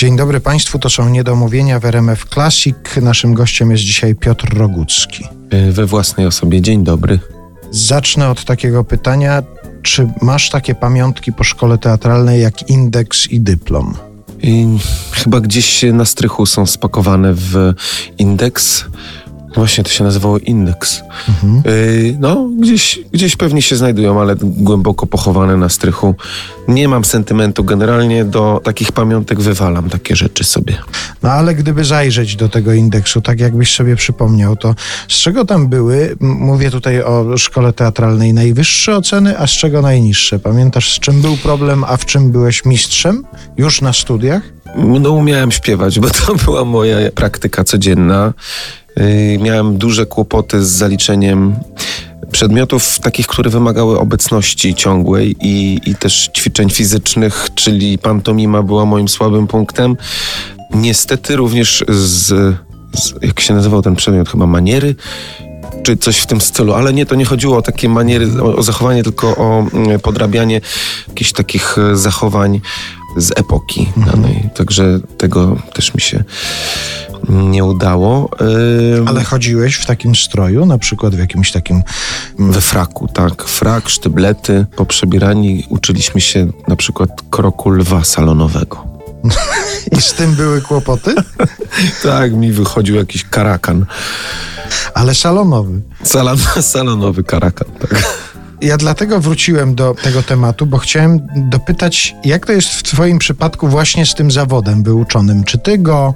Dzień dobry Państwu, to są Niedomówienia w RMF Classic. Naszym gościem jest dzisiaj Piotr Rogucki. E, We własnej osobie. Dzień dobry. Zacznę od takiego pytania, czy masz takie pamiątki po szkole teatralnej jak indeks i dyplom? I chyba gdzieś na strychu są spakowane w indeks. Właśnie to się nazywało indeks. Yy, no, gdzieś, gdzieś pewnie się znajdują, ale głęboko pochowane na strychu. Nie mam sentymentu. Generalnie do takich pamiątek wywalam takie rzeczy sobie. No ale gdyby zajrzeć do tego indeksu, tak jakbyś sobie przypomniał, to z czego tam były, mówię tutaj o szkole teatralnej, najwyższe oceny, a z czego najniższe? Pamiętasz, z czym był problem, a w czym byłeś mistrzem już na studiach? No, umiałem śpiewać, bo to była moja praktyka codzienna. Yy, miałem duże kłopoty z zaliczeniem przedmiotów takich, które wymagały obecności ciągłej i, i też ćwiczeń fizycznych, czyli pantomima była moim słabym punktem. Niestety również z, z jak się nazywał ten przedmiot, chyba maniery, czy coś w tym stylu, ale nie, to nie chodziło o takie maniery, o, o zachowanie, tylko o mm, podrabianie jakichś takich e, zachowań z epoki danej. Także tego też mi się nie udało. Ale chodziłeś w takim stroju, na przykład w jakimś takim... we fraku, tak. Frak, sztyblety. Po przebierani uczyliśmy się na przykład kroku lwa salonowego. I z tym były kłopoty? Tak, mi wychodził jakiś karakan. Ale salonowy. Salon, salonowy karakan, tak. Ja dlatego wróciłem do tego tematu, bo chciałem dopytać, jak to jest w Twoim przypadku właśnie z tym zawodem wyuczonym? Czy Ty go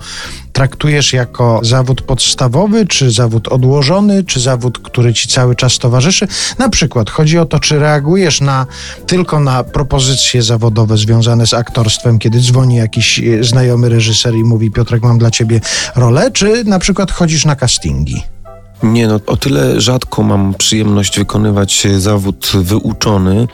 traktujesz jako zawód podstawowy, czy zawód odłożony, czy zawód, który Ci cały czas towarzyszy? Na przykład chodzi o to, czy reagujesz na, tylko na propozycje zawodowe związane z aktorstwem, kiedy dzwoni jakiś e, znajomy reżyser i mówi Piotrek, mam dla Ciebie rolę, czy na przykład chodzisz na castingi? Nie no, o tyle rzadko mam przyjemność wykonywać e, zawód wyuczony,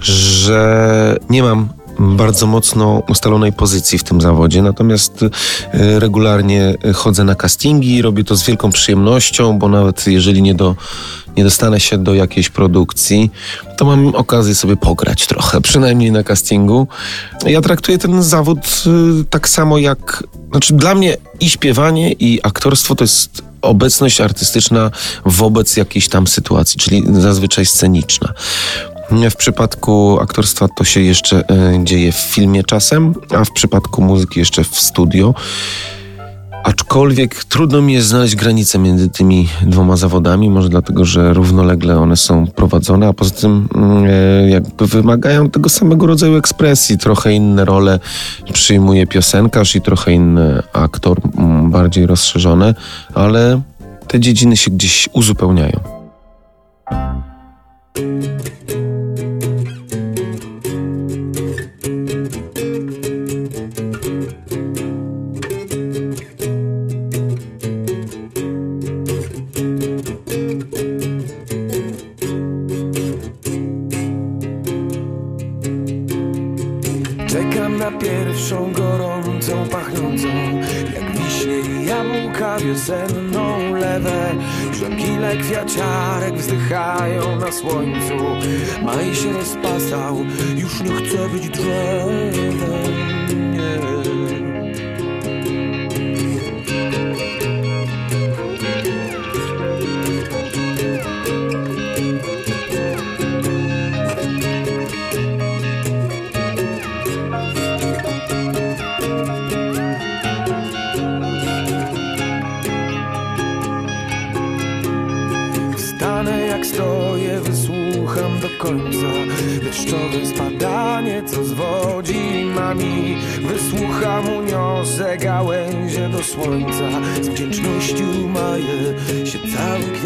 że nie mam bardzo mocno ustalonej pozycji w tym zawodzie, natomiast e, regularnie chodzę na castingi robię to z wielką przyjemnością, bo nawet jeżeli nie, do, nie dostanę się do jakiejś produkcji, to mam okazję sobie pograć trochę, przynajmniej na castingu. Ja traktuję ten zawód e, tak samo jak, znaczy dla mnie i śpiewanie i aktorstwo to jest obecność artystyczna wobec jakiejś tam sytuacji, czyli zazwyczaj sceniczna. W przypadku aktorstwa to się jeszcze e, dzieje w filmie czasem, a w przypadku muzyki jeszcze w studio. Aczkolwiek trudno mi jest znaleźć granicę między tymi dwoma zawodami, może dlatego, że równolegle one są prowadzone, a poza tym mm, e, jakby wymagają tego samego rodzaju ekspresji. Trochę inne role przyjmuje piosenkarz i trochę inny aktor, mm, bardziej rozszerzone, ale te dziedziny się gdzieś uzupełniają. Czekam na pierwszą gorącą, pachnącą Jak wiśnie i jabłka wiosenną lewę. Żonkile kwiaciarek wzdychają na słońcu. Maj się rozpasał, już nie chce być drzewem końca. Deszczowe spadanie, co zwodzi mami. Wysłucham, uniosę gałęzie do słońca. Z wdzięcznością maję się cały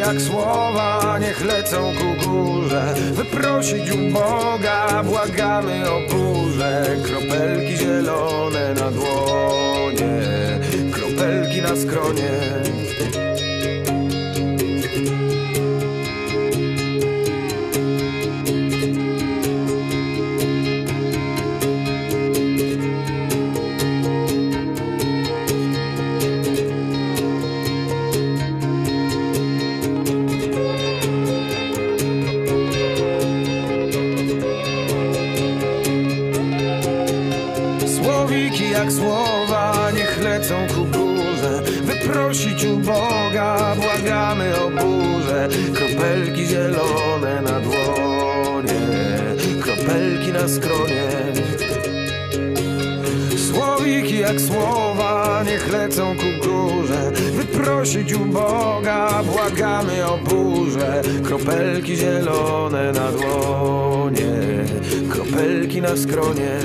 jak słowa niech lecą ku górze. Wyprosić u Boga błagamy o burzę. Kropelki zielone na dłonie na skronie Wyprosić u Boga błagamy o burzę. Kropelki zielone na dłonie Kropelki na skronie. Słowiki jak słowa niech lecą ku górze. Wyprosić u Boga błagamy o burzę. Kropelki zielone na dłonie Kropelki na skronie